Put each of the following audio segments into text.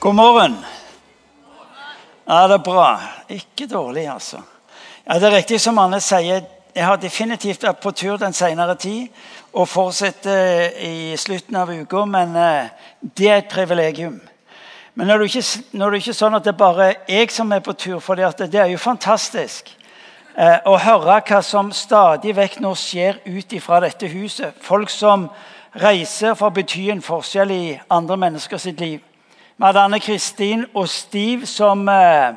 God morgen. Ja, det er bra. Ikke dårlig, altså. Ja, Det er riktig som Anne sier. Jeg har definitivt vært på tur den senere tid og fortsetter i slutten av uka, men eh, det er et privilegium. Men når det, ikke, når det ikke er sånn at det er bare jeg som er på tur, for det er jo fantastisk eh, å høre hva som stadig vekk nå skjer ut ifra dette huset. Folk som reiser for å bety en forskjell i andre mennesker sitt liv. Vi Anne Kristin og Stiv som eh,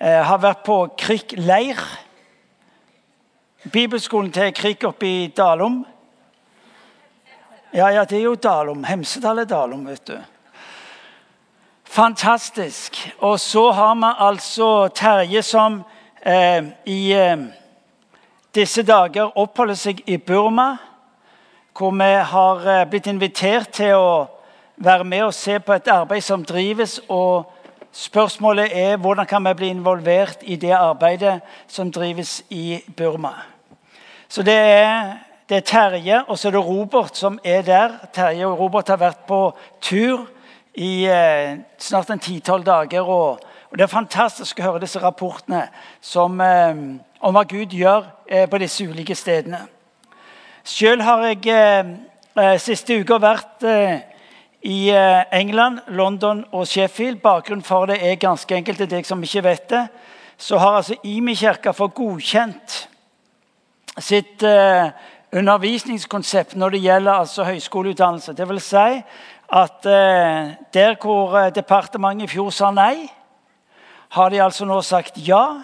eh, har vært på Krik leir. Bibelskolen til Krik oppe i Dalom. Ja, ja, det er jo Dalom. Hemsedal er Dalom, vet du. Fantastisk. Og så har vi altså Terje som eh, i eh, disse dager oppholder seg i Burma. Hvor vi har eh, blitt invitert til å være med og se på et arbeid som drives. og Spørsmålet er hvordan kan vi bli involvert i det arbeidet som drives i Burma. Så Det er, det er Terje og så er det Robert som er der. Terje og Robert har vært på tur i eh, snart en ti-tolv dager. Og, og, Det er fantastisk å høre disse rapportene som, eh, om hva Gud gjør eh, på disse ulike stedene. Selv har jeg eh, eh, siste uka vært eh, i eh, England, London og Sheffield. Bakgrunnen for det er ganske enkelt til deg som ikke vet det. Så har altså Imi kirke fått godkjent sitt eh, undervisningskonsept når det gjelder altså høyskoleutdannelse. Det vil si at eh, der hvor eh, departementet i fjor sa nei, har de altså nå sagt ja.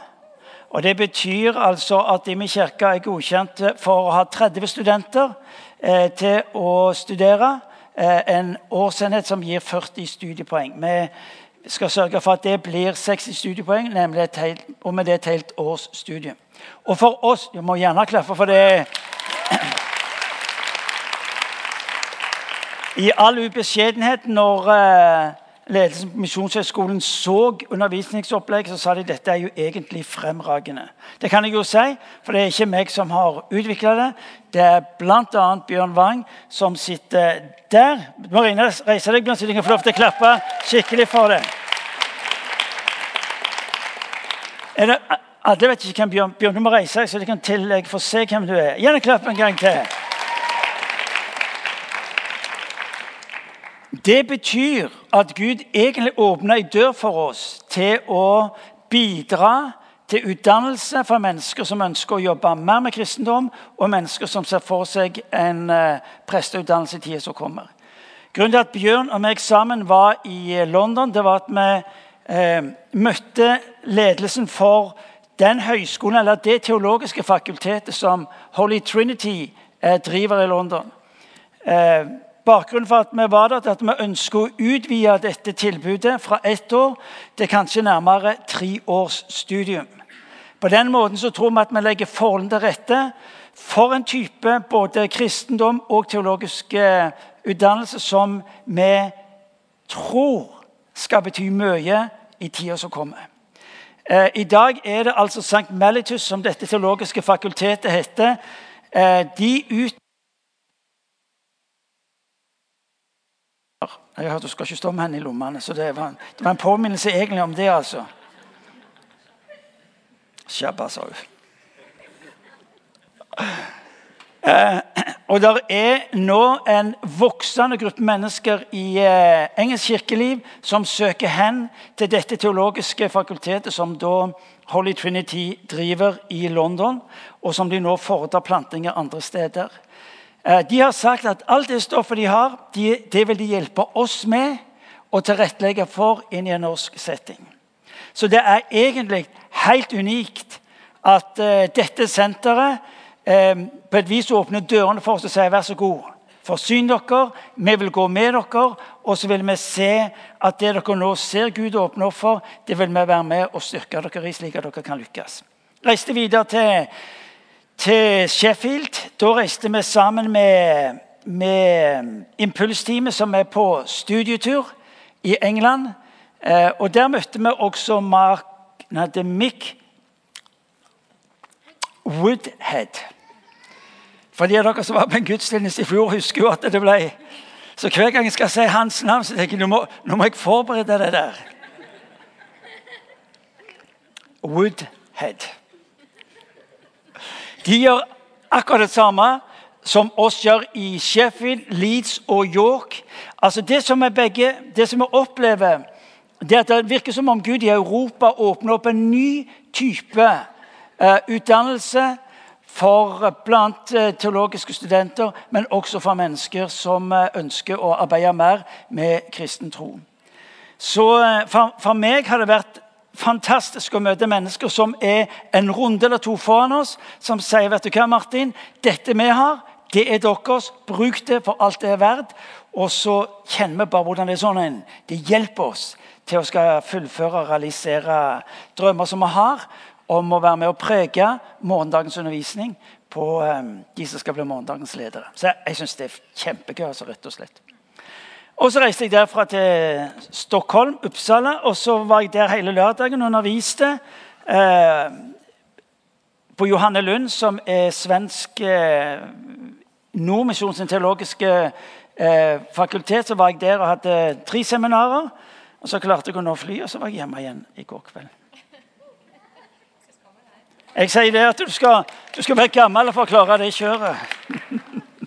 Og Det betyr altså at Imi kirke er godkjent for å ha 30 studenter eh, til å studere. Eh, en årsenhet som gir 40 studiepoeng. Vi skal sørge for at det blir 60 studiepoeng, nemlig et helt, og med det et helt års studie. Og for oss Du må gjerne klaffe for det. I all ubeskjedenhet, når eh, ledelsen på Misjonshøgskolen så undervisningsopplegget, så sa de dette er jo egentlig fremragende. Det kan jeg jo si, for det er ikke meg som har utvikla det. Det er bl.a. Bjørn Wang som sitter der. Marina, reis deg, så du kan få lov til å klappe skikkelig for det. Er det alle vet ikke hvem Bjørn, Bjørn Du må reise deg, så de kan til jeg får se hvem du er. Gjerne klapp en gang til. Det betyr at Gud egentlig åpner ei dør for oss til å bidra til utdannelse for mennesker som ønsker å jobbe mer med kristendom, og mennesker som ser for seg en uh, presteutdannelse i tida som kommer. Grunnen til at Bjørn og meg sammen var i eh, London, det var at vi eh, møtte ledelsen for den høyskolen, eller det teologiske fakultetet som Holy Trinity eh, driver i London. Bakgrunnen for at vi var der, er at vi ønsker å utvide dette tilbudet fra ett år til kanskje nærmere tre års studium. På den måten så tror vi at vi legger forholdene til rette for en type både kristendom og teologisk eh, utdannelse som vi tror skal bety mye i tida som kommer. Eh, I dag er det altså St. Melitus, som dette teologiske fakultetet heter. Eh, de ut Jeg har hørt Du skal ikke stå med henne i lommene. så det var, det var, en påminnelse egentlig om det, altså. Shabba, sa hun. Eh, og det er nå en voksende gruppe mennesker i eh, engelsk kirkeliv som søker hen til dette teologiske fakultetet som da Holy Trinity driver i London, og som de nå foretar plantinger andre steder. Eh, de har sagt at alt det stoffet de har, de, det vil de hjelpe oss med å tilrettelegge for inn i en norsk setting. Så det er egentlig helt unikt at uh, dette senteret uh, på et vis åpner dørene for oss og sier vær så god, forsyn dere, vi vil gå med dere, og så vil vi se at det dere nå ser Gud åpne opp for, det vil vi være med og styrke dere i, slik at dere kan lykkes. Reiste videre til til Sheffield. Da reiste vi sammen med, med Impulsteamet, som er på studietur i England. Eh, og Der møtte vi også Mark, nei, Mick Woodhead. For de av dere som var på en gudstjeneste i fjor, husker jo at det ble Så hver gang jeg skal si hans navn, så tenker jeg nå må, nå må jeg forberede det der. Woodhead. De gjør akkurat det samme som oss gjør i Sheffield, Leeds og York. Altså Det som vi begge, det som vi opplever, det er at det virker som om Gud i Europa åpner opp en ny type eh, utdannelse for blant uh, teologiske studenter, men også for mennesker som uh, ønsker å arbeide mer med kristen tro. Så for, for meg har det vært fantastisk å møte mennesker som er en runde eller to foran oss, som sier vet du hva, Martin, dette vi har, det er deres. Bruk det for alt det er verdt. Og så kjenner vi bare hvordan det er sånn. Det hjelper oss til å skal fullføre og realisere drømmer som vi har om å være med og prege morgendagens undervisning på um, de som skal bli morgendagens ledere. Så jeg, jeg syns det er kjempegøy. Altså, rett og slett. Og Så reiste jeg derfra til Stockholm, Uppsala, og så var jeg der hele lørdagen og underviste. Eh, på Johanne Lund, som er svensk eh, Nordmisjons teologiske eh, fakultet, så var jeg der og hadde tre seminarer. Og Så klarte jeg å nå fly, og så var jeg hjemme igjen i går kveld. Jeg sier det at du skal, du skal være gammel for å klare det kjøret.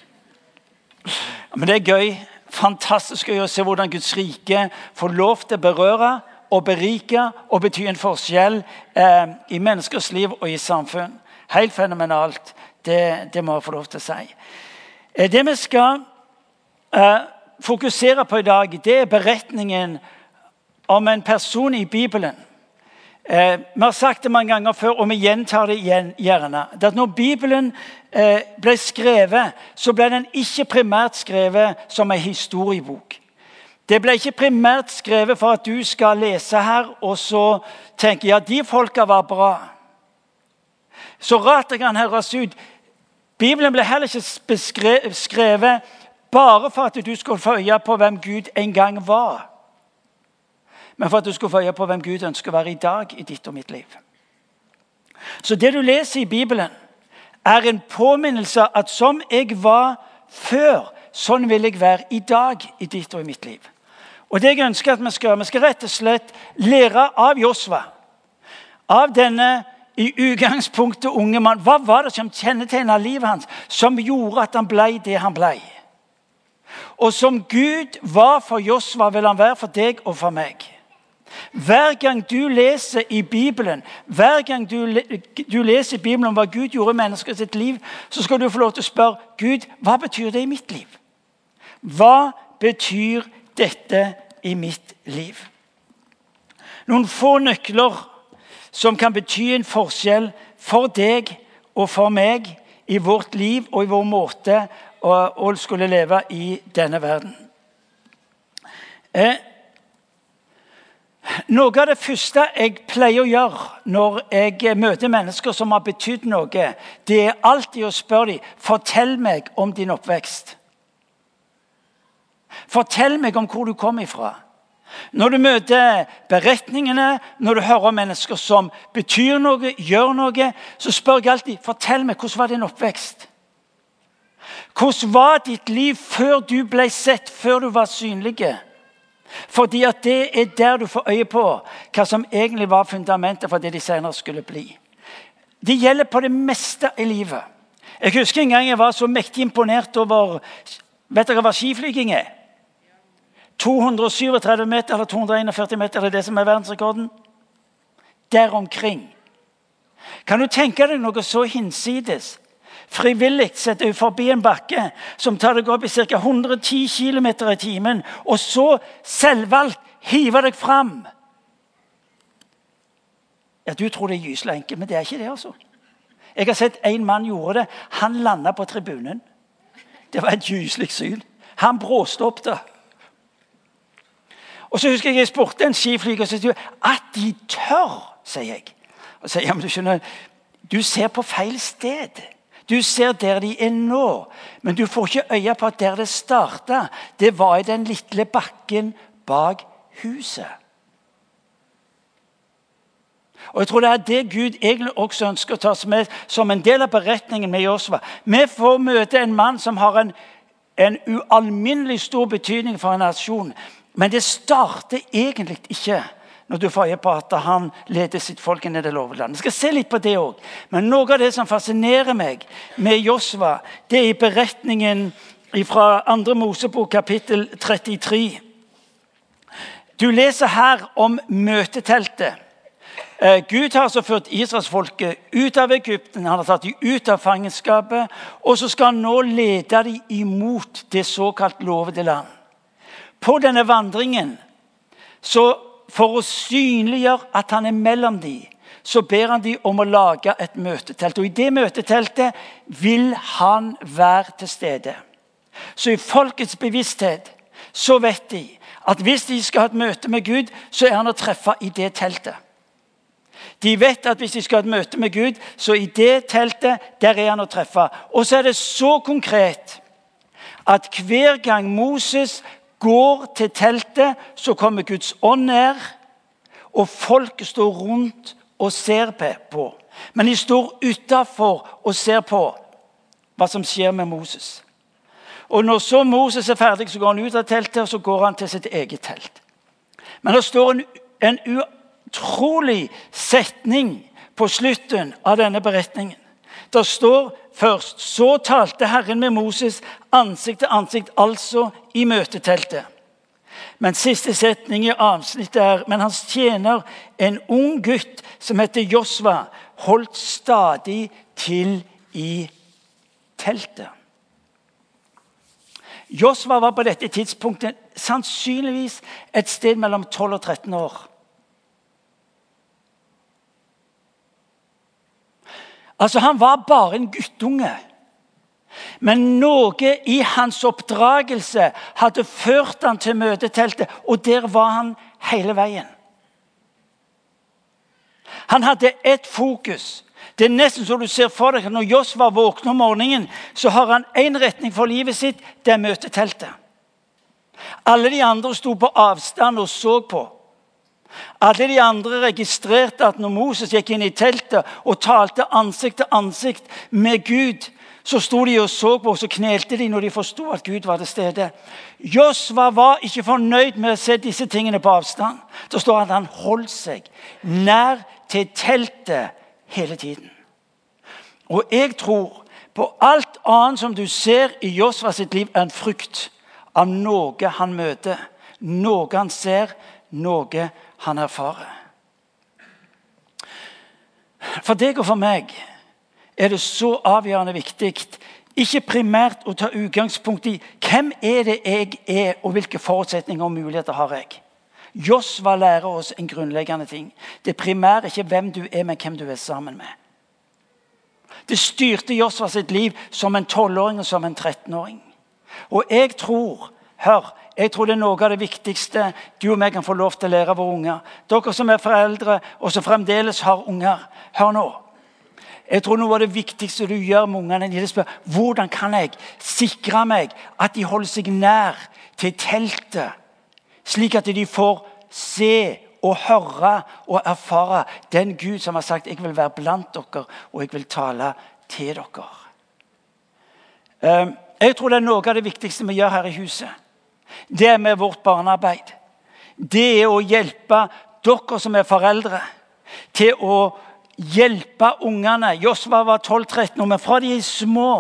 Men det er gøy fantastisk å se hvordan Guds rike får lov til å berøre og berike og bety en forskjell eh, i menneskers liv og i samfunn. Helt fenomenalt. Det, det må jeg få lov til å si. Eh, det vi skal eh, fokusere på i dag, det er beretningen om en person i Bibelen Eh, vi har sagt det mange ganger før, og vi gjentar det igjen gjerne. At når Bibelen eh, ble skrevet, så ble den ikke primært skrevet som en historiebok. Det ble ikke primært skrevet for at du skal lese her og så tenke ja, de folka var bra. Så rart det kan høres ut. Bibelen ble heller ikke skrevet bare for at du skulle få øye på hvem Gud en gang var men for at du skal få øye på hvem Gud ønsker å være i dag i ditt og mitt liv. Så det du leser i Bibelen, er en påminnelse at som jeg var før, sånn vil jeg være i dag i ditt og i mitt liv. Og det jeg ønsker at Vi skal gjøre, vi skal rett og slett lære av Josva. Av denne i utgangspunktet unge mann. Hva var det som kjennetegna livet hans, som gjorde at han ble det han ble? Og som Gud var for Josva, vil han være for deg og for meg. Hver gang du leser i Bibelen hver gang du, du leser i Bibelen om hva Gud gjorde i menneskets liv, så skal du få lov til å spørre Gud, hva betyr det i mitt liv. Hva betyr dette i mitt liv? Noen få nøkler som kan bety en forskjell for deg og for meg i vårt liv og i vår måte å skulle leve i denne verden. Eh, noe av det første jeg pleier å gjøre når jeg møter mennesker som har betydd noe, det er alltid å spørre dem fortell meg om din oppvekst. Fortell meg om hvor du kom ifra. Når du møter beretningene, når du hører om mennesker som betyr noe, gjør noe, så spør jeg alltid fortell meg, hvordan var din oppvekst. Hvordan var ditt liv før du ble sett, før du var synlig? Fordi at det er der du får øye på hva som egentlig var fundamentet for det de senere skulle bli. Det gjelder på det meste i livet. Jeg husker en gang jeg var så mektig imponert over Vet dere hva skiflyging er? 237 meter eller 241 meter det er det som er verdensrekorden. Der omkring. Kan du tenke deg noe så hinsides frivillig setter ut forbi en bakke som tar deg opp i ca. 110 km i timen, og så selvvalgt hiver deg fram. Ja, Du tror det er gyselig enkelt, men det er ikke det. altså. Jeg har sett en mann gjorde det. Han landa på tribunen. Det var et gyselig syn. Han bråstoppet. Og så husker Jeg jeg spurte en skiflyger og sa at de tør, sier jeg. Og sier, ja, men Du skjønner, du ser på feil sted. Du ser der de er nå, men du får ikke øye på at der det starta, det var i den lille bakken bak huset. Og Jeg tror det er det Gud egentlig også ønsker å ta med som en del av beretningen med Josva. Vi får møte en mann som har en en ualminnelig stor betydning for en nasjon. Men det starter egentlig ikke når du får øye på at han leder sitt folk inn i det lovede landet. Vi skal se litt på det òg. Men noe av det som fascinerer meg med Josva, det er i beretningen fra 2. Mosebok kapittel 33. Du leser her om møteteltet. Eh, Gud har altså ført israelsfolket ut av Egypten, han har tatt dem ut av fangenskapet. Og så skal han nå lede dem imot det såkalt lovede land. På denne vandringen, så for å synliggjøre at han er mellom dem, så ber han dem om å lage et møtetelt. Og I det møteteltet vil han være til stede. Så i folkets bevissthet så vet de at hvis de skal ha et møte med Gud, så er han å treffe i det teltet. De vet at hvis de skal ha et møte med Gud, så i det teltet der er han å treffe. Og så er det så konkret at hver gang Moses går til teltet, så kommer Guds ånd ned, og folket står rundt og ser på. Men de står utafor og ser på hva som skjer med Moses. Og Når så Moses er ferdig, så går han ut av teltet og så går han til sitt eget telt. Men det står en, en utrolig setning på slutten av denne beretningen. Det står først Så talte Herren med Moses ansikt til ansikt, altså i møteteltet. Men siste setning i avsnittet er Men hans tjener, en ung gutt som heter Josva, holdt stadig til i teltet. Josva var på dette tidspunktet sannsynligvis et sted mellom 12 og 13 år. Altså, Han var bare en guttunge. Men noe i hans oppdragelse hadde ført han til møteteltet, og der var han hele veien. Han hadde ett fokus. Det er nesten så du ser for deg Når Josva våkner om morgenen, så har han én retning for livet sitt. Det er møteteltet. Alle de andre sto på avstand og så på. Alle de andre registrerte at når Moses gikk inn i teltet og talte ansikt til ansikt med Gud, så sto de og så på, og så knelte de når de forsto at Gud var til stede. Josva var ikke fornøyd med å se disse tingene på avstand. Det står at han holdt seg nær til teltet hele tiden. Og jeg tror på alt annet som du ser i Josva sitt liv, er en frykt av noe han møter, noe han ser, noe han erfarer. For deg og for meg er det så avgjørende viktig ikke primært å ta utgangspunkt i hvem er det jeg er, og hvilke forutsetninger og muligheter har jeg. Josva lærer oss en grunnleggende ting. Det primære er ikke hvem du er, men hvem du er sammen med. Det styrte Josva sitt liv som en 12-åring og som en 13-åring. Og jeg tror Hør, jeg tror det er noe av det viktigste du og meg kan få lov til å lære av våre unger. Dere som er foreldre og som fremdeles har unger, hør nå. Jeg tror Noe av det viktigste du gjør med ungene er å spørre hvordan kan jeg sikre meg at de holder seg nær til teltet, slik at de får se og høre og erfare den Gud som har sagt 'Jeg vil være blant dere, og jeg vil tale til dere'. Ehm, jeg tror det er noe av det viktigste vi gjør her i huset det er med vårt barnearbeid. Det er å hjelpe dere som er foreldre, til å hjelpe ungene. Josva var 12-13 år, men fra de er små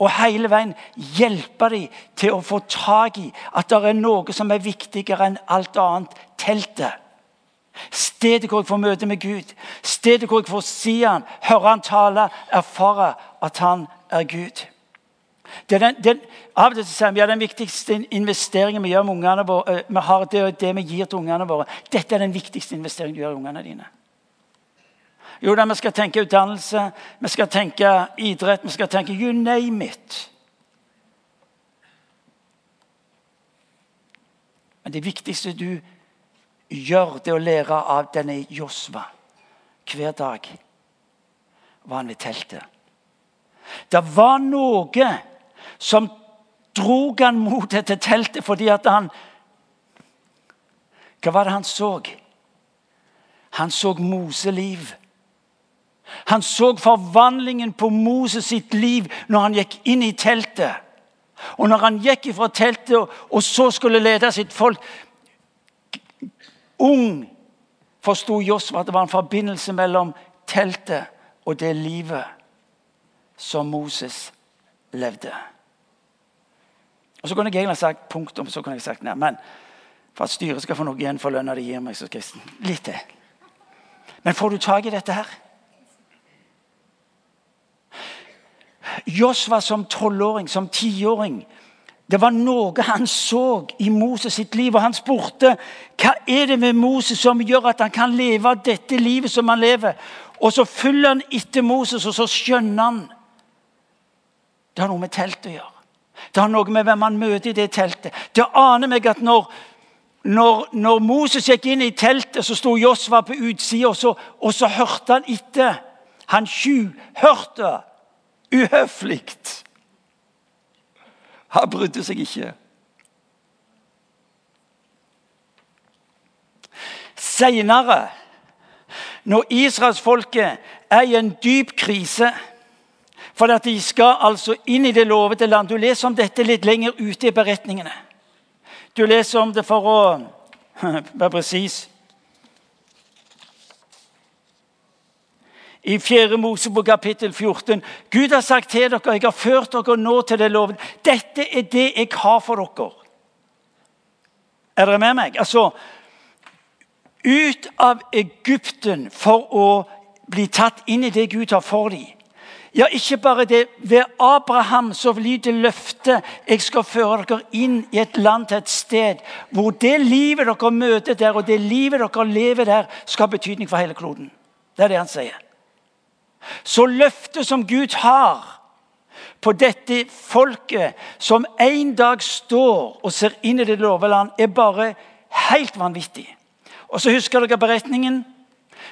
og hele veien hjelpe dem til å få tak i at det er noe som er viktigere enn alt annet teltet. Stedet hvor jeg får møte med Gud, stedet hvor jeg får si han, høre han tale, erfare at han er Gud. Det den, den, av og til sier vi ja, den viktigste investeringen vi gjør med ungene våre, eh, vi har det, det vi gir til ungene våre. Dette er den viktigste investeringen du gjør i ungene dine. Jo da, Vi skal tenke utdannelse, vi skal tenke idrett, vi skal tenke you name it. Men det viktigste du gjør, det å lære av denne Josva hver dag. Var han ved teltet. Det var noe som drog han mot dette teltet fordi at han Hva var det han så? Han så Moseliv. Han så forvandlingen på Moses sitt liv når han gikk inn i teltet. Og når han gikk ifra teltet og, så skulle lede sitt folk Ung forsto Josva at det var en forbindelse mellom teltet og det livet som Moses levde. Og Så kunne jeg egentlig sagt punktum, så kunne jeg sagt nei. Men for at styret skal få noe igjen for lønna de gir meg, som kristen. litt til. Men får du tak i dette her? Josva som tolvåring, som tiåring Det var noe han så i Moses sitt liv, og han spurte hva er det med Moses som gjør at han kan leve dette livet som han lever. Og så følger han etter Moses, og så skjønner han Det har noe med teltet å gjøre. Det har noe med hvem han møter i det teltet. Det aner meg at når, når, når Moses gikk inn i teltet, så sto Josva på utsida, og, og, så hørte han etter. Han tjuvhørte uhøflig. Han brydde seg ikke. Seinere, når israelsfolket er i en dyp krise for at de skal altså inn i det lovede land Du leser om dette litt lenger ute i beretningene. Du leser om det for å være presis. I 4. Mosebok kapittel 14. Gud har sagt til dere jeg har ført dere nå til det loven. Dette er det jeg har for dere. Er dere med meg? Altså, Ut av Egypten for å bli tatt inn i det Gud har for dem. Ja, ikke bare det. Ved Abraham så lyder løftet jeg skal føre dere inn i et land til et sted hvor det livet dere møter der, og det livet dere lever der, skal ha betydning for hele kloden. Det er det han sier. Så løftet som Gud har på dette folket, som en dag står og ser inn i det love land, er bare helt vanvittig. Og så husker dere beretningen.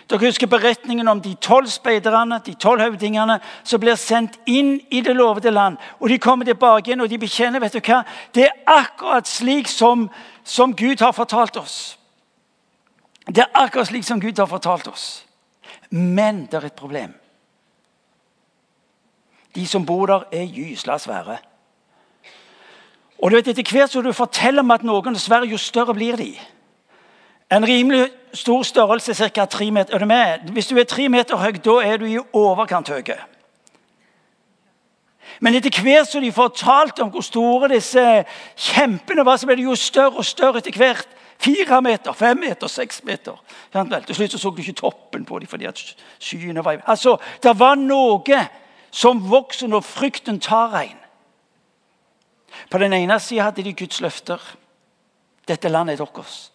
Dere husker beretningen om de tolv speiderne, de tolv høvdingene, som blir sendt inn i det lovede land. Og De kommer tilbake igjen og de bekjenner vet du hva? Det er akkurat slik som, som Gud har fortalt oss. Det er akkurat slik som Gud har fortalt oss. Men det er et problem. De som bor der, er gysla svære. Og du vet, Etter hvert som du forteller meg at noen er svære, jo større blir de. En rimelig stor størrelse, ca. tre meter. Er du med? Hvis du er tre meter høy, da er du i overkant høy. Men etter hvert som de fortalte om hvor store disse kjempene var, så ble de jo større og større etter hvert. Fire meter, fem meter, seks meter. Til slutt så, så du ikke toppen på dem fordi at skyene var Altså, Det var noe som vokser når frykten tar en. På den ene sida hadde de Guds løfter. Dette landet er deres.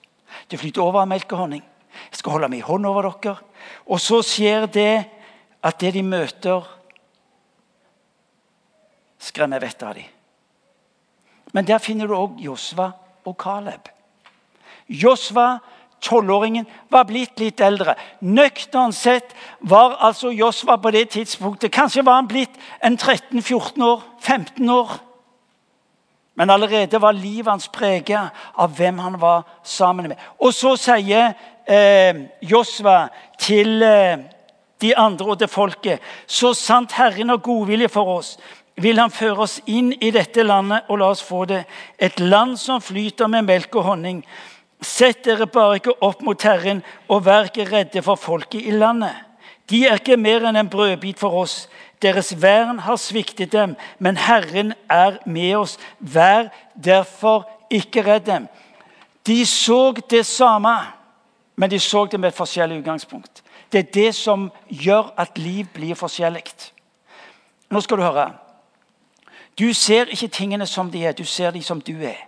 Det flyter over av melk og honning. Jeg skal holde min hånd over dere. Og så skjer det at det de møter, skremmer vettet av dem. Men der finner du òg Josva og Caleb. Josva, tolvåringen, var blitt litt eldre. Nøkternt sett var altså Josva på det tidspunktet Kanskje var han blitt en 13-14 år, 15 år. Men allerede var livet hans preget av hvem han var sammen med. Og så sier eh, Josva til eh, de andre og til folket Så sant Herren har godvilje for oss, vil han føre oss inn i dette landet og la oss få det. Et land som flyter med melk og honning. Sett dere bare ikke opp mot Herren og vær ikke redde for folket i landet. De er ikke mer enn en brødbit for oss. Deres vern har sviktet dem, men Herren er med oss. Vær derfor ikke redd dem. De så det samme, men de så det med et forskjellig utgangspunkt. Det er det som gjør at liv blir forskjellig. Nå skal du høre. Du ser ikke tingene som de er, du ser de som du er.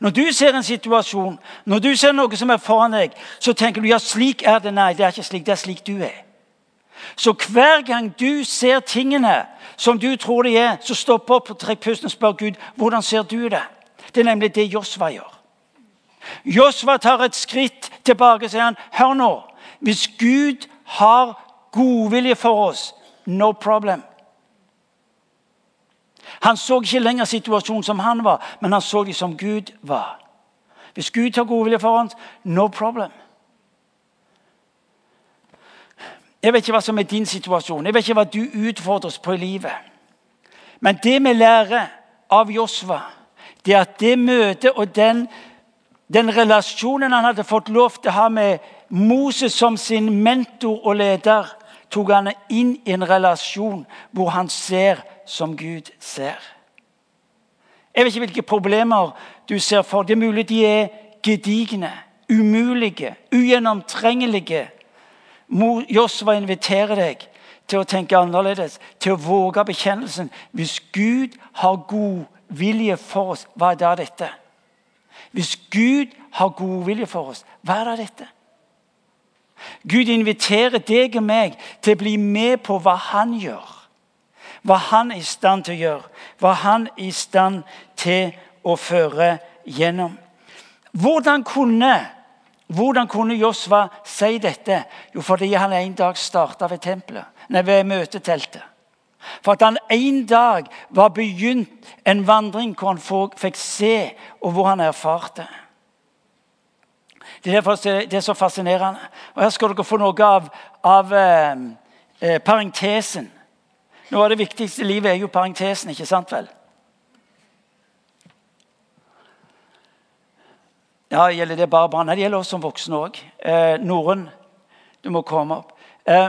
Når du ser en situasjon, når du ser noe som er foran deg, så tenker du ja, slik er det. Nei, det er ikke slik. Det er slik du er. Så hver gang du ser tingene som du tror de er, så stopp opp og trekk pusten og spør Gud hvordan ser du det. Det er nemlig det Josva gjør. Josva tar et skritt tilbake og sier han, hør nå. Hvis Gud har godvilje for oss, no problem. Han så ikke lenger situasjonen som han var, men han så det som Gud var. Hvis Gud tar godvilje for oss, no problem. Jeg vet ikke hva som er din situasjon, jeg vet ikke hva du utfordres på i livet. Men det vi lærer av Josva, det er at det møtet og den, den relasjonen han hadde fått lov til å ha med Moses som sin mentor og leder, tok han inn i en relasjon hvor han ser som Gud ser. Jeg vet ikke hvilke problemer du ser for. Det er mulig de er gedigne, umulige, ugjennomtrengelige. Josva inviterer deg til å tenke annerledes, til å våge bekjennelsen. Hvis Gud har god vilje for oss, hva er da dette? Hvis Gud har god vilje for oss, hva er da dette? Gud inviterer deg og meg til å bli med på hva han gjør. Hva han er i stand til å gjøre. Hva han er i stand til å føre gjennom. Hvordan kunne, hvordan kunne Josva si dette? Jo, fordi han en dag starta ved tempelet, ved møteteltet. For at han en dag var begynt en vandring hvor han fikk se, og hvor han erfarte. Det er det er så fascinerende. Og Her skal dere få noe av, av eh, eh, parentesen. Noe av det viktigste i livet er jo parentesen, ikke sant vel? Ja, Gjelder det bare barn? Nei, det gjelder oss som voksne òg. Eh, Norunn, du må komme opp. Eh,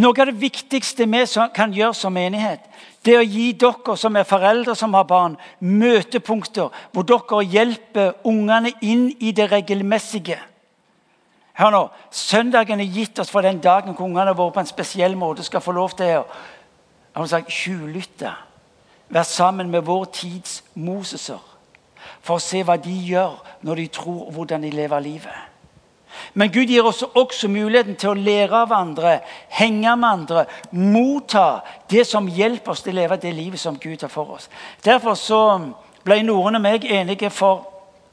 noe av det viktigste vi kan gjøre som menighet, det er å gi dere som er foreldre som har barn, møtepunkter hvor dere hjelper ungene inn i det regelmessige. Hør nå, Søndagen er gitt oss for den dagen hvor ungene våre på en spesiell måte skal få lov til å sagt, tjuvlytte. Være sammen med vår tids Moseser for å se hva de gjør når de tror, og hvordan de lever livet. Men Gud gir oss også muligheten til å lære av andre, henge med andre, motta det som hjelper oss til å leve det livet som Gud har for oss. Derfor så ble Norun og meg enige for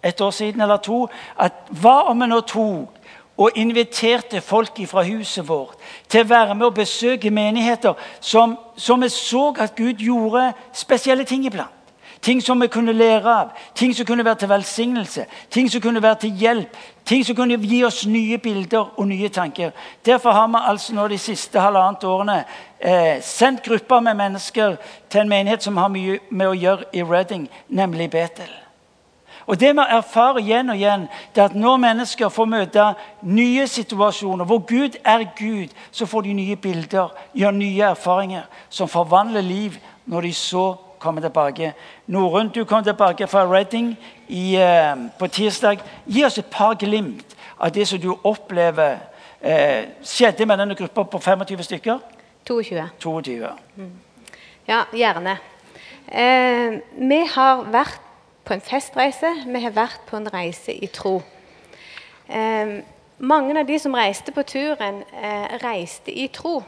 et år siden eller to at hva om vi nå tok og inviterte folk fra huset vårt til å være med og besøke menigheter som, som vi så at Gud gjorde spesielle ting iblant. Ting som vi kunne lære av, ting som kunne være til velsignelse, ting som kunne være til hjelp. Ting som kunne gi oss nye bilder og nye tanker. Derfor har vi altså nå de siste halvannet årene eh, sendt grupper med mennesker til en menighet som har mye med å gjøre i Reading, nemlig Betel. Og Det vi erfarer igjen og igjen, det er at når mennesker får møte nye situasjoner hvor Gud er Gud, så får de nye bilder, gjør nye erfaringer som forvandler liv når de så komme tilbake. Norun, du kom tilbake fra Reading i, eh, på tirsdag. Gi oss et par glimt av det som du opplever eh, skjedde med denne gruppa på 25 stykker. 22. 22. Mm. Ja, gjerne. Eh, vi har vært på en festreise. Vi har vært på en reise i tro. Eh, mange av de som reiste på turen, eh, reiste i tro.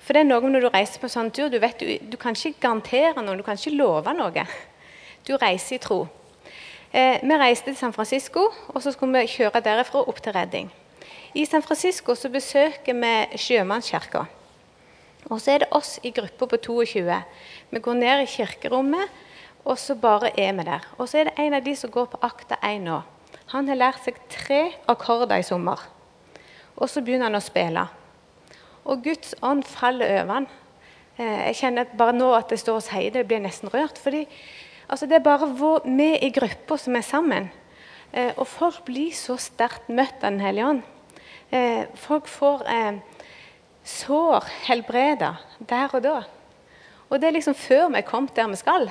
For det er noe når du reiser på sånn tur, du, vet, du, du kan ikke garantere noe, du kan ikke love noe. Du reiser i tro. Eh, vi reiste til San Francisco, og så skulle vi kjøre derifra opp til Redding. I San Francisco så besøker vi sjømannskirka. Og så er det oss i gruppa på 22. Vi går ned i kirkerommet, og så bare er vi der. Og så er det en av de som går på akta 1 nå. Han har lært seg tre akkorder i sommer. Og så begynner han å spille. Og Guds ånd faller over han. Eh, jeg kjenner bare nå at jeg står og sier det, blir nesten rørt. fordi altså, Det er bare vi i gruppa som er sammen. Eh, og folk blir så sterkt møtt av Den hellige ånd. Eh, folk får sår helbreda der og da. Og det er liksom før vi er kommet der vi skal.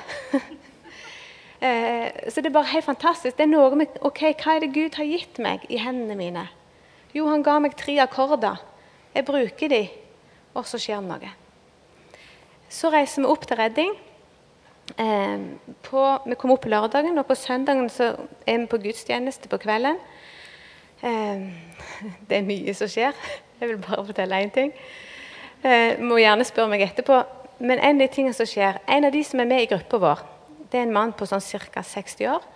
så det er bare helt fantastisk. Det er noe med, ok, Hva er det Gud har gitt meg i hendene mine? Jo, han ga meg tre akkorder. Jeg bruker de, og så skjer det noe. Så reiser vi opp til Redding. Eh, på, vi kommer opp på lørdagen, og på søndagen er vi på gudstjeneste på kvelden. Eh, det er mye som skjer. Jeg vil bare fortelle én ting. Eh, må gjerne spørre meg etterpå. Men en av de tingene som skjer, en av de som er med i gruppa vår, det er en mann på sånn ca. 60 år.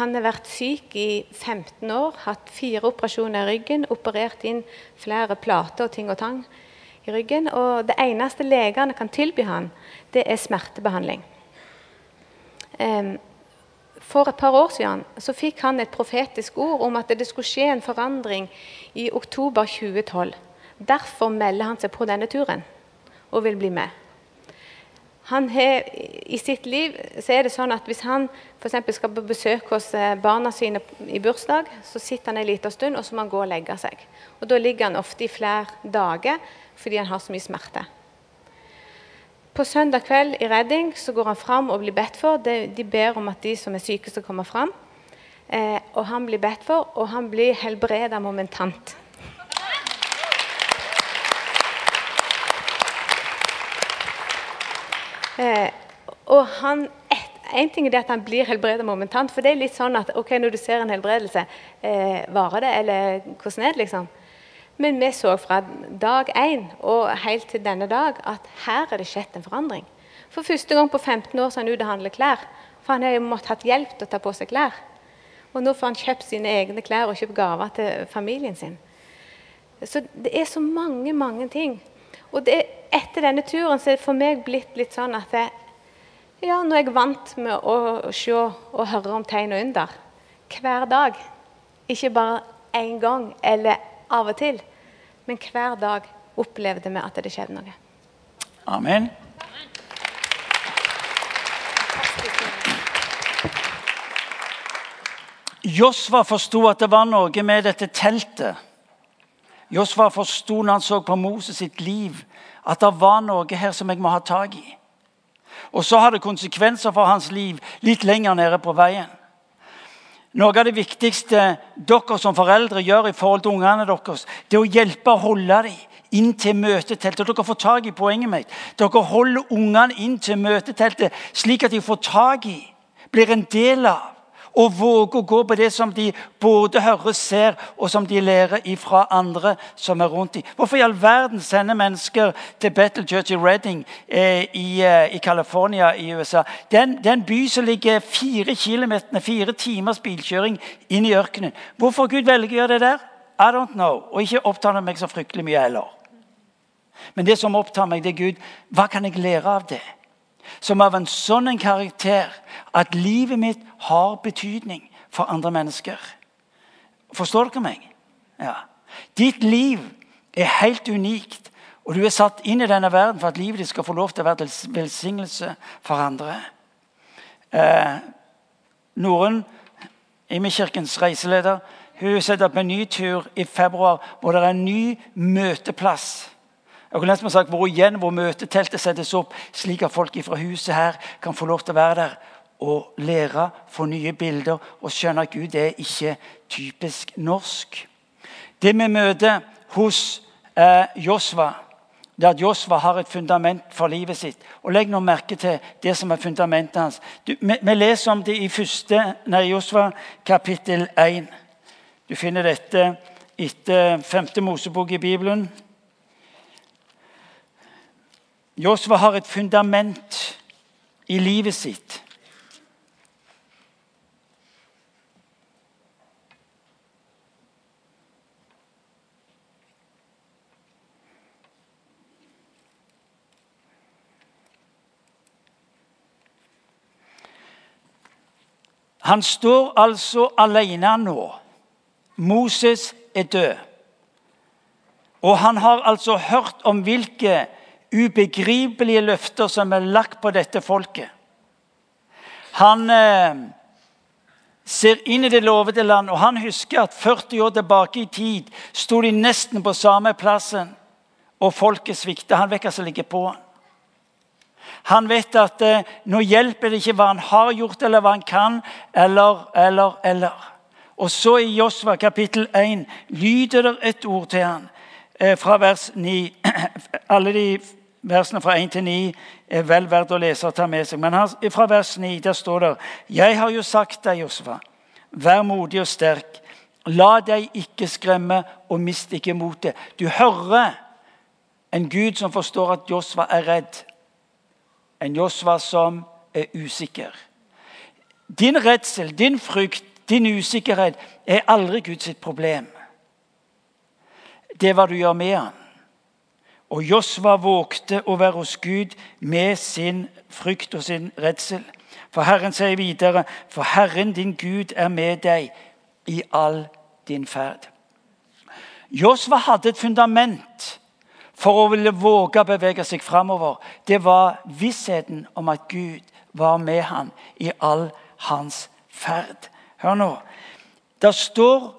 Han har vært syk i 15 år, hatt fire operasjoner i ryggen, operert inn flere plater og ting og tang i ryggen. Og det eneste legene kan tilby han, det er smertebehandling. For et par år siden så fikk han et profetisk ord om at det skulle skje en forandring i oktober 2012. Derfor melder han seg på denne turen og vil bli med. Han har, I sitt liv så er det sånn at hvis han for skal på besøk hos eh, barna sine i bursdag, så sitter han en liten stund, og så må han gå og legge seg. Og Da ligger han ofte i flere dager fordi han har så mye smerte. På søndag kveld i Redding så går han fram og blir bedt for. De ber om at de som er syke, skal komme fram. Eh, og han blir bedt for, og han blir helbreda momentant. Og han, et, en ting er det at han blir helbredet momentant. For det er litt sånn at ok, når du ser en helbredelse, eh, varer det, eller hvordan er det? liksom? Men vi så fra dag én og helt til denne dag at her er det skjedd en forandring. For første gang på 15 år så er han ute og handler klær. For han har jo måttet hatt hjelp til å ta på seg klær. Og nå får han kjøpt sine egne klær og kjøpt gaver til familien sin. Så det er så mange, mange ting. Og det, etter denne turen så er det for meg blitt litt sånn at jeg, ja, nå er jeg vant med å, å se og høre om tegn og under hver dag. Ikke bare én gang eller av og til, men hver dag opplevde vi at det skjedde noe. Amen. Josva forsto at det var noe med dette teltet Josfa forsto når han så på Moses sitt liv, at det var noe her som jeg må ha tak i. Og så har det konsekvenser for hans liv litt lenger nede på veien. Noe av det viktigste dere som foreldre gjør i forhold til ungene deres, det er å hjelpe å holde dem inn til møteteltet. Dere får tak i poenget mitt. Dere holder ungene inn til møteteltet slik at de får tak i, blir en del av og våge å gå på det som de både hører, ser, og som de lærer fra andre som er rundt dem. Hvorfor i all verden sender mennesker til Battle Church i Redding eh, i, eh, i California i USA? Den, den by som ligger fire kilometer, fire timers bilkjøring inn i ørkenen. Hvorfor Gud velger å gjøre det der? I don't know. Og ikke opptar det meg så fryktelig mye heller. Men det som opptar meg, det er Gud. Hva kan jeg lære av det? Som av en sånn en karakter at livet mitt har betydning for andre mennesker. Forstår dere meg? Ja. Ditt liv er helt unikt, og du er satt inn i denne verden for at livet ditt skal få lov til å være til velsignelse for andre. Eh, Norun, Imekirkens reiseleder, hun setter opp en ny tur i februar hvor det er en ny møteplass jeg kunne sagt hvor igjen hvor møteteltet settes opp, slik at folk fra huset her kan få lov til å være der og lære, få nye bilder og skjønne at Gud er ikke typisk norsk. Det vi møter hos eh, Josva, det er at Josva har et fundament for livet sitt. Og Legg nå merke til det som er fundamentet hans. Du, vi, vi, leser om det i første, nei, Josva kapittel 1. Du finner dette etter femte Mosebok i Bibelen. Josva har et fundament i livet sitt. Han står altså alene nå. Moses er død. Og han har altså hørt om hvilke ubegripelige løfter som er lagt på dette folket. Han eh, ser inn i det lovede land, og han husker at 40 år tilbake i tid sto de nesten på samme plassen, og folket svikta. Han vet hva som ligger på han. Han vet at eh, nå hjelper det ikke hva han har gjort, eller hva han kan, eller, eller, eller. Og så i Josva kapittel 1 lyder det et ord til han eh, fra vers 9. Alle de Versene fra 1 til 9 er vel verdt å lese og ta med seg. Men fra vers 9 der står det Jeg har jo sagt deg, Josfa, vær modig og sterk. La deg ikke skremme, og mist ikke motet. Du hører en Gud som forstår at Josfa er redd. En Josfa som er usikker. Din redsel, din frykt, din usikkerhet er aldri Guds problem. Det er hva du gjør med han. Og Josva vågte å være hos Gud med sin frykt og sin redsel. For Herren sier videre, for Herren din Gud er med deg i all din ferd. Josva hadde et fundament for å ville våge å bevege seg framover, det var vissheten om at Gud var med ham i all hans ferd. Hør nå. Det står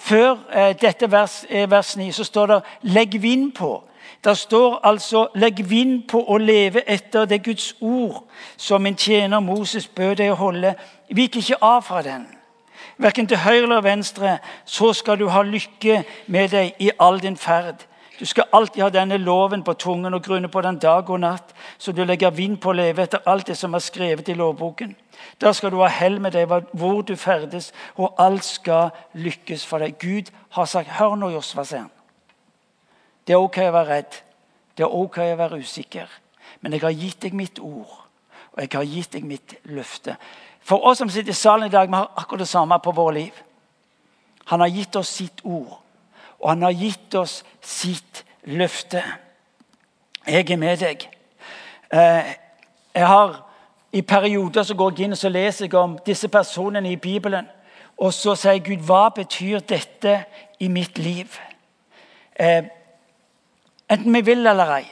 Før eh, dette vers, eh, vers 9 så står det 'legg vind på'. Det står altså 'legg vind på å leve etter det Guds ord', som min tjener Moses bød deg å holde. Vik ikke av fra den. Verken til høyre eller venstre, så skal du ha lykke med deg i all din ferd. Du skal alltid ha denne loven på tungen og grunne på den dag og natt, så du legger vind på å leve etter alt det som er skrevet i lovboken. Da skal du ha hell med deg hvor du ferdes, og alt skal lykkes for deg. Gud har sagt Hør nå, Josva, sier han. Det er ok å være redd. Det er ok å være usikker. Men jeg har gitt deg mitt ord, og jeg har gitt deg mitt løfte. For oss som sitter i salen i dag, vi har akkurat det samme på våre liv. Han har gitt oss sitt ord, og han har gitt oss sitt løfte. Jeg er med deg. Eh, jeg har I perioder så går jeg inn og så leser jeg om disse personene i Bibelen. Og så sier jeg, Gud, hva betyr dette i mitt liv? Eh, Enten vi vil eller ei,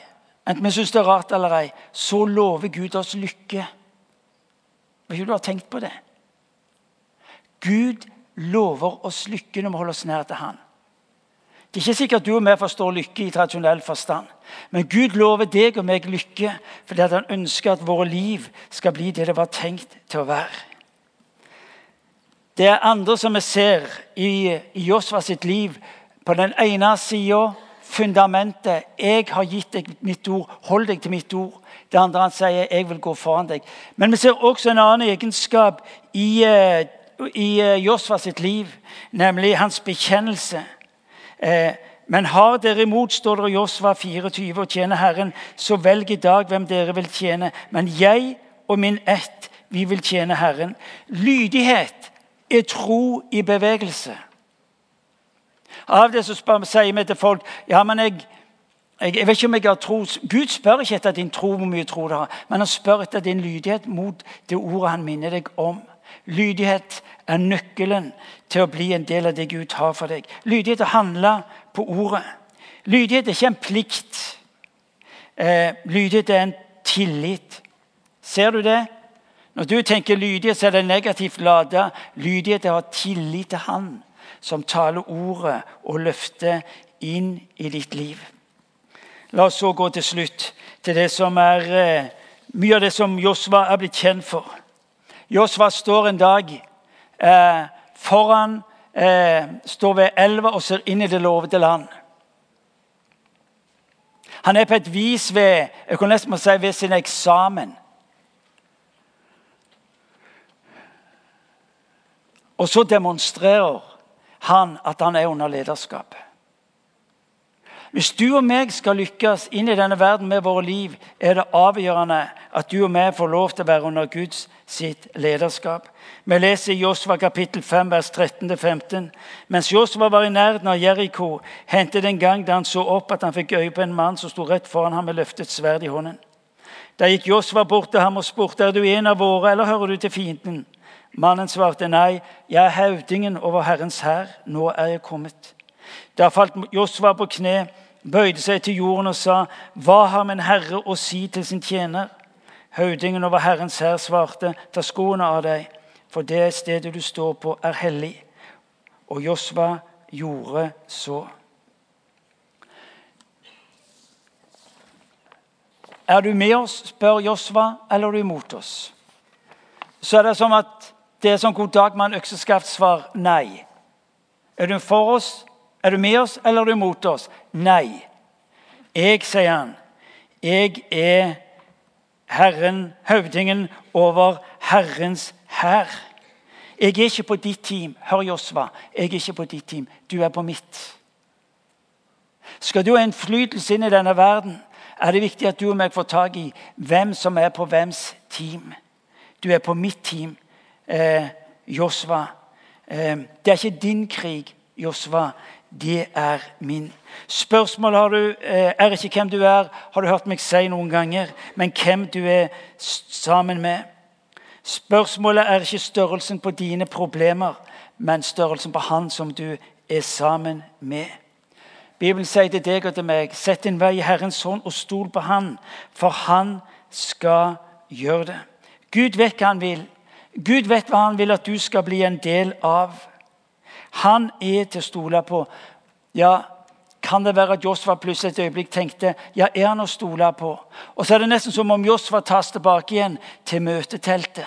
enten vi syns det er rart eller ei, så lover Gud oss lykke. Vet ikke du har tenkt på det? Gud lover oss lykke når vi holder oss nær til Han. Det er ikke sikkert du og vi forstår lykke i tradisjonell forstand. Men Gud lover deg og meg lykke fordi han ønsker at våre liv skal bli det det var tenkt til å være. Det er andre som vi ser i Josva sitt liv. På den ene sida fundamentet. 'Jeg har gitt deg mitt ord. Hold deg til mitt ord.' Det andre han sier, 'Jeg vil gå foran deg'. Men vi ser også en annen egenskap i, eh, i eh, Josfa sitt liv, nemlig hans bekjennelse. Eh, men har dere imot, står det i Josva 24, og tjener Herren, så velg i dag hvem dere vil tjene. Men jeg og min ett, vi vil tjene Herren. Lydighet er tro i bevegelse. Av det så spør, sier vi til folk ja, men jeg, jeg, jeg, vet ikke om jeg har tro. Gud spør ikke etter din tro, hvor mye tro du har, men han spør etter din lydighet mot det ordet han minner deg om. Lydighet er nøkkelen til å bli en del av det Gud har for deg. Lydighet er å handle på ordet. Lydighet er ikke en plikt. Eh, lydighet er en tillit. Ser du det? Når du tenker lydighet, så er det negativt lada. Lydighet er å ha tillit til Han som taler ordet og løfter inn i ditt liv. La oss så gå til slutt til det som er eh, mye av det som Josva er blitt kjent for. Josva står en dag eh, foran eh, Står ved elva og ser inn i det lovede land. Han er på et vis ved jeg kan nesten si ved sin eksamen. Og så demonstrerer han at han er under lederskap. Hvis du og meg skal lykkes inn i denne verden med våre liv, er det avgjørende at du og meg får lov til å være under Guds sitt lederskap. Vi leser i Josva kapittel 5, vers 13-15. Mens Josva var i nærheten av Jeriko, hendte det en gang da han så opp at han fikk øye på en mann som sto rett foran ham med løftet sverd i hånden. Da gikk Josva bort til ham og spurte er du en av våre, eller hører du til fienden. Mannen svarte nei, jeg er høvdingen over Herrens hær. Nå er jeg kommet. Da falt Josva på kne, bøyde seg til jorden og sa, Hva har min herre å si til sin tjener? Høvdingen over Herrens hær svarte, Ta skoene av deg, for det stedet du står på, er hellig. Og Josva gjorde så. Er du med oss, spør Josva, eller er du imot oss? Så er det som at det er sånn god dag med en økseskaft-svar nei. Er du for oss? Er du med oss, eller er du mot oss? Nei. Jeg, sier han, jeg er Herren, høvdingen over Herrens hær. Jeg er ikke på ditt team. Hør, Josva. Jeg er ikke på ditt team. Du er på mitt. Skal du ha innflytelse inn i denne verden, er det viktig at du og meg får tak i hvem som er på hvems team. Du er på mitt team eh, Josva. Eh, det er ikke din krig, Josva. Det er min. Spørsmålet har du, eh, er ikke hvem du er, har du hørt meg si noen ganger, men hvem du er sammen med. Spørsmålet er ikke størrelsen på dine problemer, men størrelsen på han som du er sammen med. Bibelen sier til deg og til meg, sett din vei i Herrens hånd og stol på Han, for Han skal gjøre det. Gud vet hva han vil. Gud vet hva han vil at du skal bli en del av. Han er til å stole på. Ja, kan det være at Josfa plutselig et øyeblikk tenkte ja, er han å stole på? Og så er det nesten som om Josfa tas tilbake igjen til møteteltet.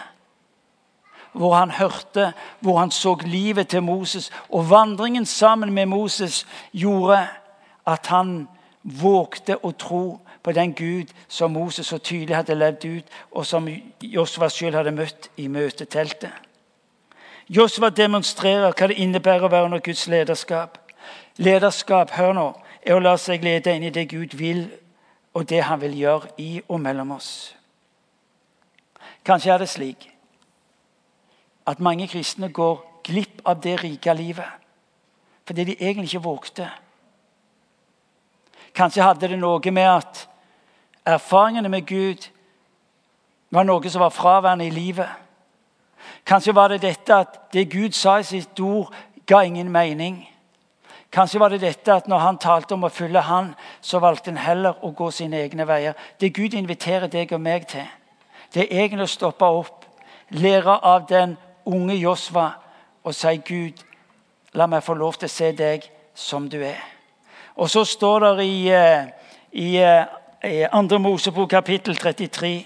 Hvor han hørte, hvor han så livet til Moses. Og vandringen sammen med Moses gjorde at han vågte å tro på den Gud som Moses så tydelig hadde levd ut, og som Josva sjøl hadde møtt i møteteltet. Josva demonstrerer hva det innebærer å være under Guds lederskap. Lederskap hør nå, er å la seg lede inn i det Gud vil, og det han vil gjøre i og mellom oss. Kanskje er det slik at mange kristne går glipp av det rike livet fordi de egentlig ikke vågte. Kanskje hadde det noe med at erfaringene med Gud var noe som var fraværende i livet. Kanskje var det dette at det Gud sa i sitt ord, ga ingen mening. Kanskje var det dette at når han talte om å følge han, så valgte han heller å gå sine egne veier. Det Gud inviterer deg og meg til, det er egentlig å stoppe opp, lære av den unge Josva og si, 'Gud, la meg få lov til å se deg som du er'. Og så står det i, eh, i, eh, i 2. Mosebok kapittel 33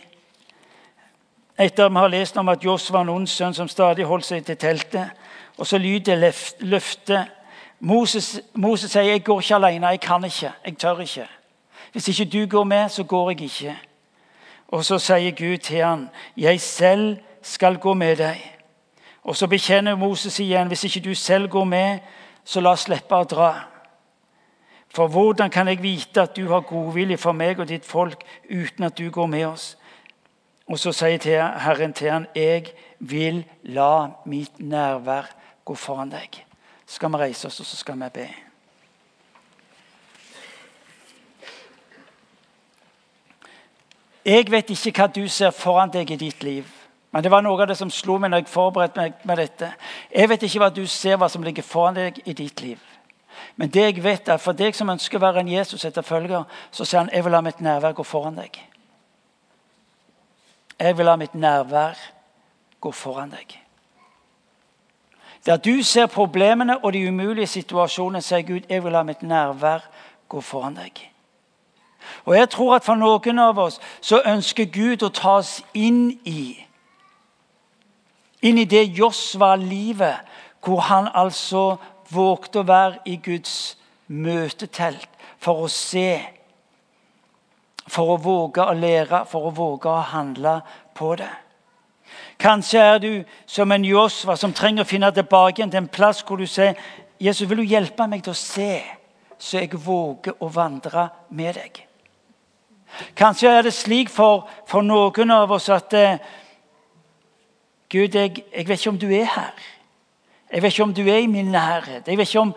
etter at vi har lest om at Joss var en ond sønn som stadig holdt seg til teltet. Og så lyder løftet. Moses, Moses sier, 'Jeg går ikke alene. Jeg kan ikke. Jeg tør ikke.' 'Hvis ikke du går med, så går jeg ikke.' Og så sier Gud til ham, 'Jeg selv skal gå med deg.' Og så bekjenner Moses igjen, 'Hvis ikke du selv går med, så la oss slippe å dra.' For hvordan kan jeg vite at du har godvilje for meg og ditt folk uten at du går med oss? Og så sier Herren til han, 'Jeg vil la mitt nærvær gå foran deg.' Så skal vi reise oss, og så skal vi be. Jeg vet ikke hva du ser foran deg i ditt liv. Men det var noe av det som slo meg når jeg forberedte meg med dette. Jeg vet ikke hva du ser hva som ligger foran deg i ditt liv. Men det jeg vet er, for deg som ønsker å være en Jesus-etterfølger, så sier han jeg vil la mitt nærvær gå foran deg. Jeg vil la mitt nærvær gå foran deg. Der du ser problemene og de umulige situasjonene, sier Gud jeg vil la mitt nærvær gå foran deg. Og jeg tror at For noen av oss så ønsker Gud å ta oss inn i inn i det Josva-livet, hvor han altså vågte å være i Guds møtetelt for å se. For å våge å lære, for å våge å handle på det. Kanskje er du som en Josva som trenger å finne tilbake igjen til en plass hvor du sier Jesus, vil du hjelpe meg til å se, så jeg våger å vandre med deg? Kanskje er det slik for, for noen av oss at eh, Gud, jeg, jeg vet ikke om du er her. Jeg vet ikke om du er i min nærhet. Jeg vet ikke om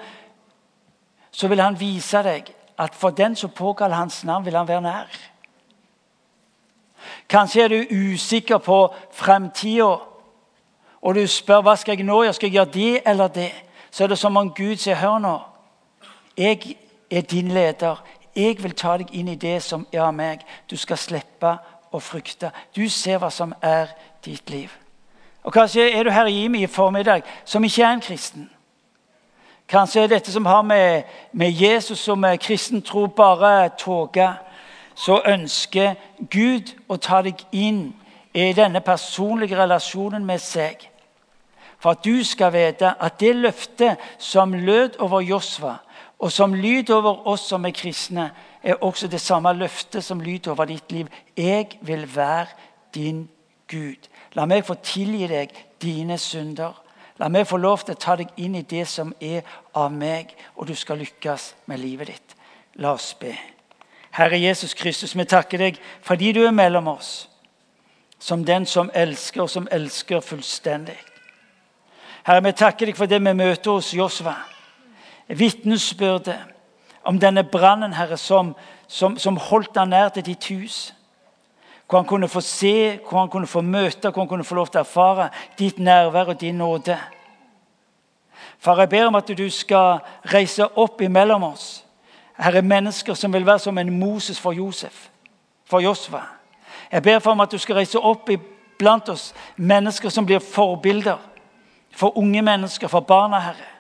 Så vil han vise deg at for den som påkaller hans navn, vil han være nær. Kanskje er du usikker på framtida, og du spør hva skal jeg nå gjøre. Skal jeg gjøre det eller det? Så er det som om Gud sier, hør nå. Jeg er din leder. Jeg vil ta deg inn i det som er meg. Du skal slippe å frykte. Du ser hva som er ditt liv. Og Kanskje er du her i Imi i formiddag som ikke er en kristen. Kanskje er dette som har med, med Jesus og med kristen tro bare tåke. Så ønsker Gud å ta deg inn i denne personlige relasjonen med seg. For at du skal vite at det løftet som lød over Josva, og som lyd over oss som er kristne, er også det samme løftet som lyd over ditt liv. Jeg vil være din Gud. La meg få tilgi deg dine synder. La meg få lov til å ta deg inn i det som er av meg, og du skal lykkes med livet ditt. La oss be. Herre Jesus Kristus, vi takker deg fordi du er mellom oss. Som den som elsker, og som elsker fullstendig. Herre, vi takker deg for det vi møter hos Josva. Vitnesbyrdet om denne brannen, Herre, som, som, som holdt han nær til ditt hus. Hvor han kunne få se, hvor han kunne få møte, hvor han kunne få lov til å erfare ditt nærvær og din nåde. Far, jeg ber om at du skal reise opp imellom oss Herre, mennesker som vil være som en Moses for Josef, for Josva. Jeg ber for om at du skal reise opp blant oss mennesker som blir forbilder for unge mennesker, for barna, Herre.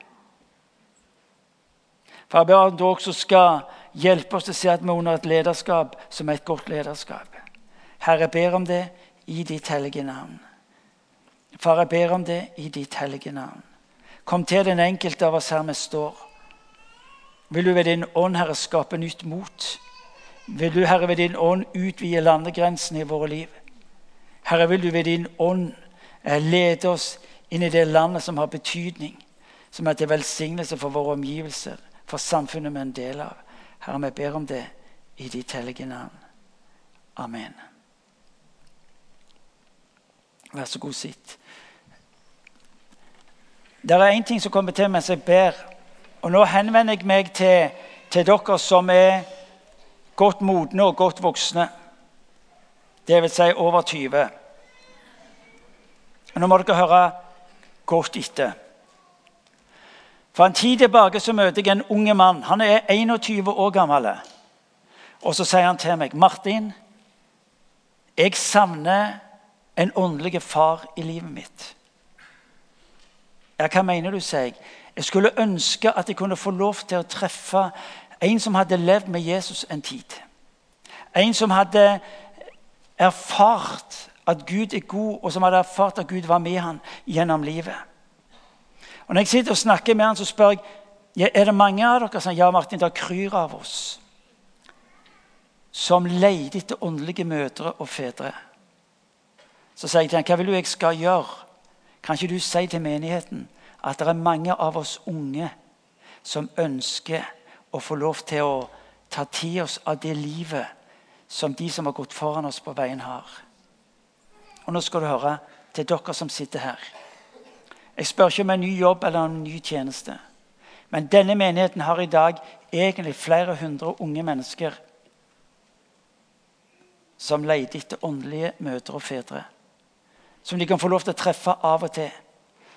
For jeg ber om at du også skal hjelpe oss til å se at vi er under et lederskap som er et godt lederskap. Herre, jeg ber om det i ditt hellige navn. Far, jeg ber om det i ditt hellige navn. Kom til den enkelte av oss her vi står. Vil du ved din ånd, Herre, skape nytt mot? Vil du, Herre, ved din ånd utvide landegrensene i våre liv? Herre, vil du ved din ånd eh, lede oss inn i det landet som har betydning, som er til velsignelse for våre omgivelser, for samfunnet vi er en del av. Herre, vi ber om det i ditt hellige navn. Amen. Vær så god, sitt. Det er én ting som kommer til mens jeg ber. Og nå henvender jeg meg til, til dere som er godt modne og godt voksne. Vil si over 20. Og nå må dere høre godt etter. For En tid tilbake så møter jeg en unge mann. Han er 21 år gammel. Og så sier han til meg, 'Martin, jeg savner en åndelig far i livet mitt.' Ja, hva mener du, sier jeg. Jeg skulle ønske at jeg kunne få lov til å treffe en som hadde levd med Jesus en tid. En som hadde erfart at Gud er god, og som hadde erfart at Gud var med han gjennom livet. Og Når jeg sitter og snakker med han, så spør jeg er det mange av dere som ja, Martin, det kryr av oss som leter etter åndelige mødre og fedre. Så sier jeg til ham, hva vil du jeg skal gjøre? Kan ikke du si til menigheten at det er mange av oss unge som ønsker å få lov til å ta til oss av det livet som de som har gått foran oss på veien, har. Og nå skal du høre til dere som sitter her. Jeg spør ikke om en ny jobb eller en ny tjeneste. Men denne menigheten har i dag egentlig flere hundre unge mennesker som leter etter åndelige mødre og fedre. Som de kan få lov til å treffe av og til.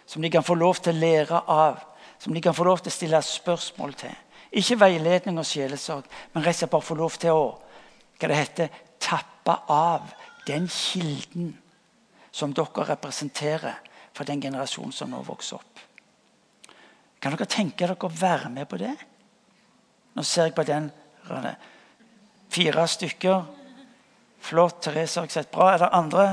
Som de kan få lov til å lære av. Som de kan få lov til å stille spørsmål til. Ikke veiledning og sjelesorg, men rett og slett bare få lov til å hva det heter, tappe av den kilden som dere representerer for den generasjonen som nå vokser opp. Kan dere tenke dere å være med på det? Nå ser jeg på den. Fire stykker. Flott. Therese har jeg sett bra. Er det andre?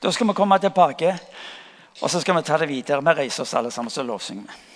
Da skal vi komme tilbake, og så skal vi ta det videre. Vi reiser oss alle sammen, så lovsynger vi.